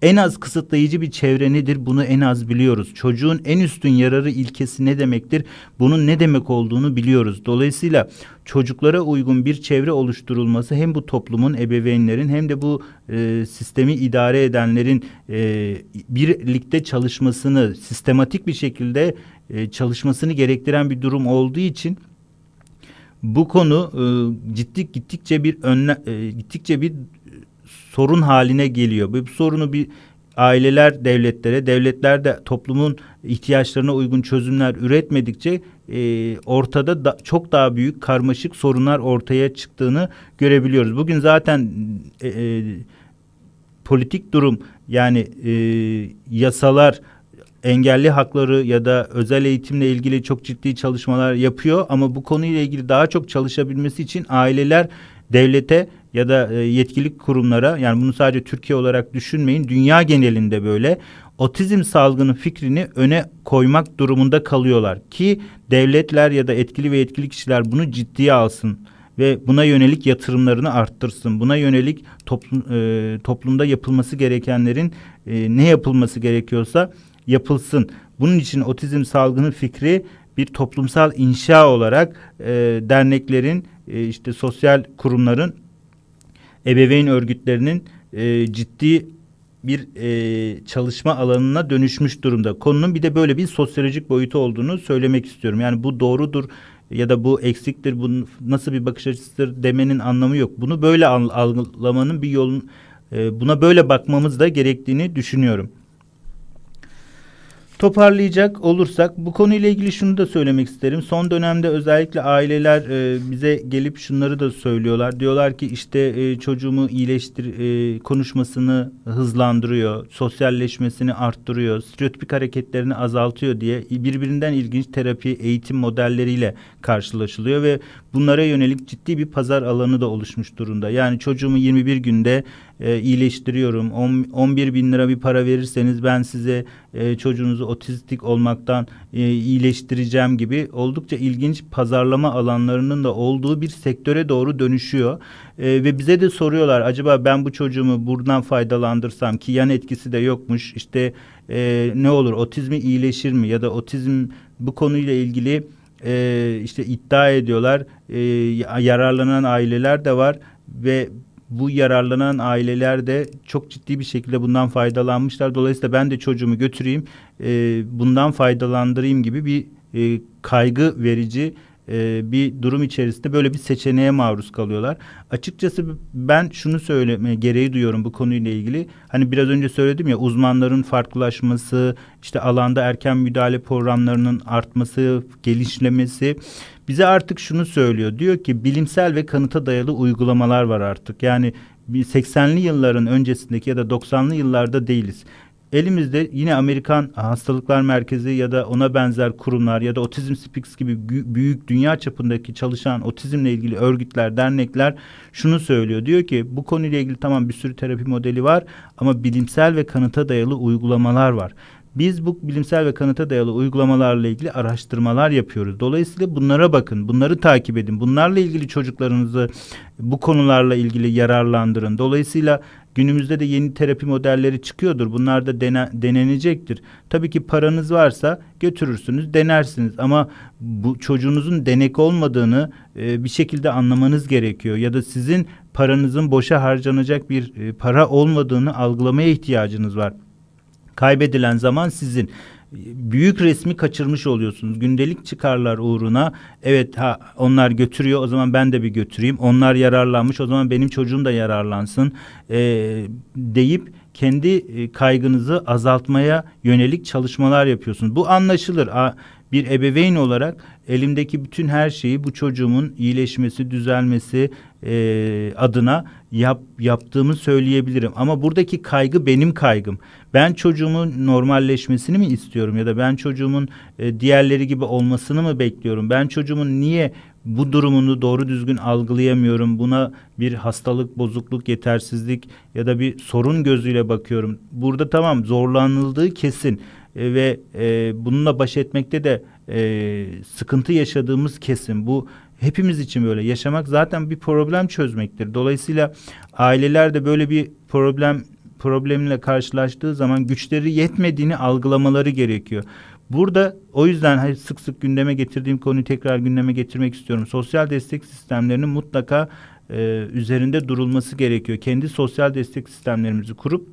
En az kısıtlayıcı bir çevre nedir bunu en az biliyoruz. Çocuğun en üstün yararı ilkesi ne demektir? Bunun ne demek olduğunu biliyoruz. Dolayısıyla çocuklara uygun bir çevre oluşturulması hem bu toplumun, ebeveynlerin hem de bu e, sistemi idare edenlerin e, birlikte çalışmasını, sistematik bir şekilde e, çalışmasını gerektiren bir durum olduğu için bu konu e, ciddi gittikçe bir önle, e, gittikçe bir sorun haline geliyor. Bu sorunu bir aileler devletlere, devletler de toplumun ihtiyaçlarına uygun çözümler üretmedikçe e, ortada da, çok daha büyük karmaşık sorunlar ortaya çıktığını görebiliyoruz. Bugün zaten e, e, politik durum yani e, yasalar engelli hakları ya da özel eğitimle ilgili çok ciddi çalışmalar yapıyor ama bu konuyla ilgili daha çok çalışabilmesi için aileler devlete ya da e, yetkili kurumlara yani bunu sadece Türkiye olarak düşünmeyin dünya genelinde böyle otizm salgını fikrini öne koymak durumunda kalıyorlar ki devletler ya da etkili ve etkili kişiler bunu ciddiye alsın ve buna yönelik yatırımlarını arttırsın. Buna yönelik toplum, e, toplumda yapılması gerekenlerin e, ne yapılması gerekiyorsa yapılsın. Bunun için otizm salgını fikri bir toplumsal inşa olarak e, derneklerin, e, işte sosyal kurumların, ebeveyn örgütlerinin e, ciddi bir e, çalışma alanına dönüşmüş durumda. Konunun bir de böyle bir sosyolojik boyutu olduğunu söylemek istiyorum. Yani bu doğrudur ya da bu eksiktir, bu nasıl bir bakış açısıdır demenin anlamı yok. Bunu böyle algılamanın bir yolun, e, buna böyle bakmamız da gerektiğini düşünüyorum. Toparlayacak olursak bu konuyla ilgili şunu da söylemek isterim. Son dönemde özellikle aileler e, bize gelip şunları da söylüyorlar. Diyorlar ki işte e, çocuğumu iyileştir e, konuşmasını hızlandırıyor, sosyalleşmesini arttırıyor, stereotipik hareketlerini azaltıyor diye birbirinden ilginç terapi eğitim modelleriyle karşılaşılıyor ve bunlara yönelik ciddi bir pazar alanı da oluşmuş durumda. Yani çocuğumu 21 günde e, iyileştiriyorum. 10, 11 bin lira bir para verirseniz ben size e, çocuğunuzu otistik olmaktan e, iyileştireceğim gibi oldukça ilginç pazarlama alanlarının da olduğu bir sektöre doğru dönüşüyor. E, ve bize de soruyorlar acaba ben bu çocuğumu buradan faydalandırsam ki yan etkisi de yokmuş işte e, ne olur otizmi iyileşir mi ya da otizm bu konuyla ilgili e, işte iddia ediyorlar e, yararlanan aileler de var ve bu yararlanan aileler de çok ciddi bir şekilde bundan faydalanmışlar. Dolayısıyla ben de çocuğumu götüreyim, e, bundan faydalandırayım gibi bir e, kaygı verici e, bir durum içerisinde böyle bir seçeneğe maruz kalıyorlar. Açıkçası ben şunu söyleme gereği duyuyorum bu konuyla ilgili. Hani biraz önce söyledim ya uzmanların farklılaşması, işte alanda erken müdahale programlarının artması, gelişlemesi bize artık şunu söylüyor. Diyor ki bilimsel ve kanıta dayalı uygulamalar var artık. Yani 80'li yılların öncesindeki ya da 90'lı yıllarda değiliz. Elimizde yine Amerikan Hastalıklar Merkezi ya da ona benzer kurumlar ya da Otizm Speaks gibi büyük dünya çapındaki çalışan otizmle ilgili örgütler, dernekler şunu söylüyor. Diyor ki bu konuyla ilgili tamam bir sürü terapi modeli var ama bilimsel ve kanıta dayalı uygulamalar var. Biz bu bilimsel ve kanıta dayalı uygulamalarla ilgili araştırmalar yapıyoruz. Dolayısıyla bunlara bakın, bunları takip edin. Bunlarla ilgili çocuklarınızı bu konularla ilgili yararlandırın. Dolayısıyla günümüzde de yeni terapi modelleri çıkıyordur. Bunlar da dene, denenecektir. Tabii ki paranız varsa götürürsünüz, denersiniz ama bu çocuğunuzun denek olmadığını e, bir şekilde anlamanız gerekiyor ya da sizin paranızın boşa harcanacak bir e, para olmadığını algılamaya ihtiyacınız var. Kaybedilen zaman sizin. büyük resmi kaçırmış oluyorsunuz. Gündelik çıkarlar uğruna evet ha onlar götürüyor o zaman ben de bir götüreyim. Onlar yararlanmış o zaman benim çocuğum da yararlansın e, deyip kendi e, kaygınızı azaltmaya yönelik çalışmalar yapıyorsunuz. Bu anlaşılır. Bir ebeveyn olarak elimdeki bütün her şeyi bu çocuğumun iyileşmesi, düzelmesi e, adına yap, yaptığımı söyleyebilirim. Ama buradaki kaygı benim kaygım. Ben çocuğumun normalleşmesini mi istiyorum ya da ben çocuğumun e, diğerleri gibi olmasını mı bekliyorum? Ben çocuğumun niye bu durumunu doğru düzgün algılayamıyorum. Buna bir hastalık, bozukluk, yetersizlik ya da bir sorun gözüyle bakıyorum. Burada tamam zorlanıldığı kesin e, ve e, bununla baş etmekte de e, sıkıntı yaşadığımız kesin. Bu hepimiz için böyle. Yaşamak zaten bir problem çözmektir. Dolayısıyla aileler de böyle bir problem problemle karşılaştığı zaman güçleri yetmediğini algılamaları gerekiyor. Burada o yüzden sık sık gündeme getirdiğim konuyu tekrar gündeme getirmek istiyorum. Sosyal destek sistemlerinin mutlaka e, üzerinde durulması gerekiyor. Kendi sosyal destek sistemlerimizi kurup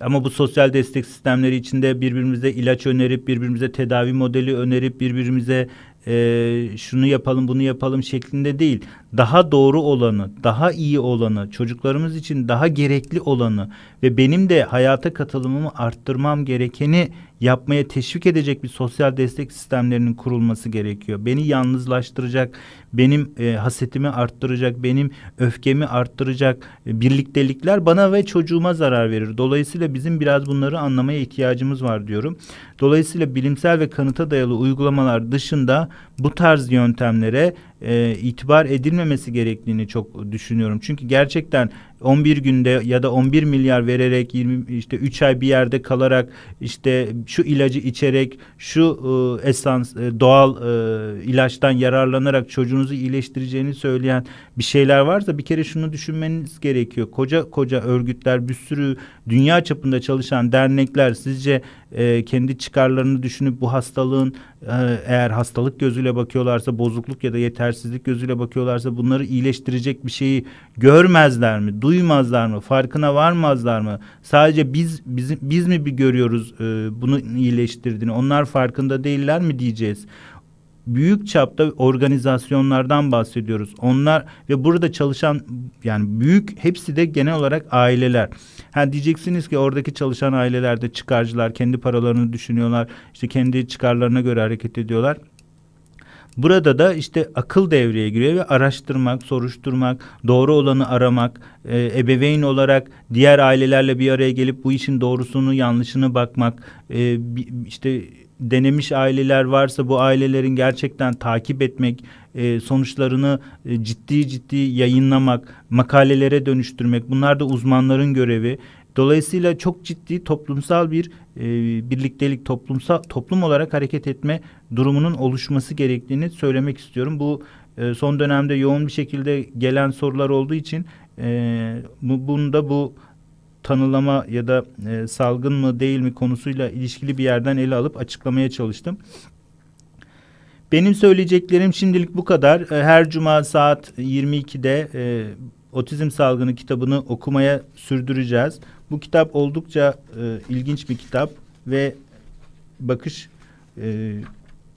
ama bu sosyal destek sistemleri içinde birbirimize ilaç önerip, birbirimize tedavi modeli önerip, birbirimize e, şunu yapalım bunu yapalım şeklinde değil. Daha doğru olanı, daha iyi olanı, çocuklarımız için daha gerekli olanı ve benim de hayata katılımımı arttırmam gerekeni yapmaya teşvik edecek bir sosyal destek sistemlerinin kurulması gerekiyor. Beni yalnızlaştıracak, benim e, hasetimi arttıracak, benim öfkemi arttıracak e, birliktelikler bana ve çocuğuma zarar verir. Dolayısıyla bizim biraz bunları anlamaya ihtiyacımız var diyorum. Dolayısıyla bilimsel ve kanıta dayalı uygulamalar dışında bu tarz yöntemlere e, itibar edilmemesi gerektiğini çok düşünüyorum. Çünkü gerçekten 11 günde ya da 11 milyar vererek 20 işte 3 ay bir yerde kalarak işte şu ilacı içerek şu e, esans e, doğal e, ilaçtan yararlanarak çocuğunuzu iyileştireceğini söyleyen bir şeyler varsa bir kere şunu düşünmeniz gerekiyor. Koca koca örgütler bir sürü dünya çapında çalışan dernekler sizce e, kendi çıkarlarını düşünüp bu hastalığın e, eğer hastalık gözüyle bakıyorlarsa bozukluk ya da yetersizlik gözüyle bakıyorlarsa bunları iyileştirecek bir şeyi görmezler mi? Duymazlar mı? Farkına varmazlar mı? Sadece biz biz, biz mi bir görüyoruz e, bunu iyileştirdiğini? Onlar farkında değiller mi diyeceğiz? büyük çapta organizasyonlardan bahsediyoruz. Onlar ve burada çalışan yani büyük hepsi de genel olarak aileler. Ha diyeceksiniz ki oradaki çalışan ailelerde çıkarcılar kendi paralarını düşünüyorlar. işte kendi çıkarlarına göre hareket ediyorlar. Burada da işte akıl devreye giriyor ve araştırmak, soruşturmak, doğru olanı aramak, e, ebeveyn olarak diğer ailelerle bir araya gelip bu işin doğrusunu, yanlışını bakmak, e, işte denemiş aileler varsa bu ailelerin gerçekten takip etmek, e, sonuçlarını e, ciddi ciddi yayınlamak, makalelere dönüştürmek bunlar da uzmanların görevi. Dolayısıyla çok ciddi toplumsal bir e, birliktelik, toplumsal toplum olarak hareket etme durumunun oluşması gerektiğini söylemek istiyorum. Bu e, son dönemde yoğun bir şekilde gelen sorular olduğu için e, bu, bunda bu tanılama ya da e, salgın mı değil mi konusuyla ilişkili bir yerden ele alıp açıklamaya çalıştım. Benim söyleyeceklerim şimdilik bu kadar. E, her cuma saat 22'de e, Otizm Salgını kitabını okumaya sürdüreceğiz. Bu kitap oldukça e, ilginç bir kitap ve bakış e,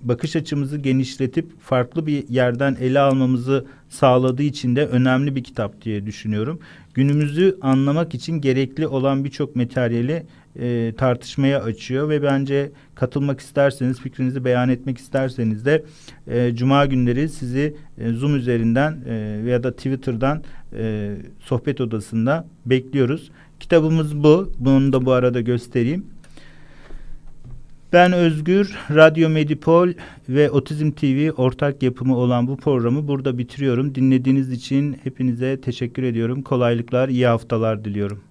bakış açımızı genişletip farklı bir yerden ele almamızı sağladığı için de önemli bir kitap diye düşünüyorum. Günümüzü anlamak için gerekli olan birçok materyali e, tartışmaya açıyor ve bence katılmak isterseniz fikrinizi beyan etmek isterseniz de e, Cuma günleri sizi e, Zoom üzerinden e, veya da Twitter'dan e, sohbet odasında bekliyoruz. Kitabımız bu. Bunu da bu arada göstereyim. Ben Özgür, Radyo Medipol ve Otizm TV ortak yapımı olan bu programı burada bitiriyorum. Dinlediğiniz için hepinize teşekkür ediyorum. Kolaylıklar, iyi haftalar diliyorum.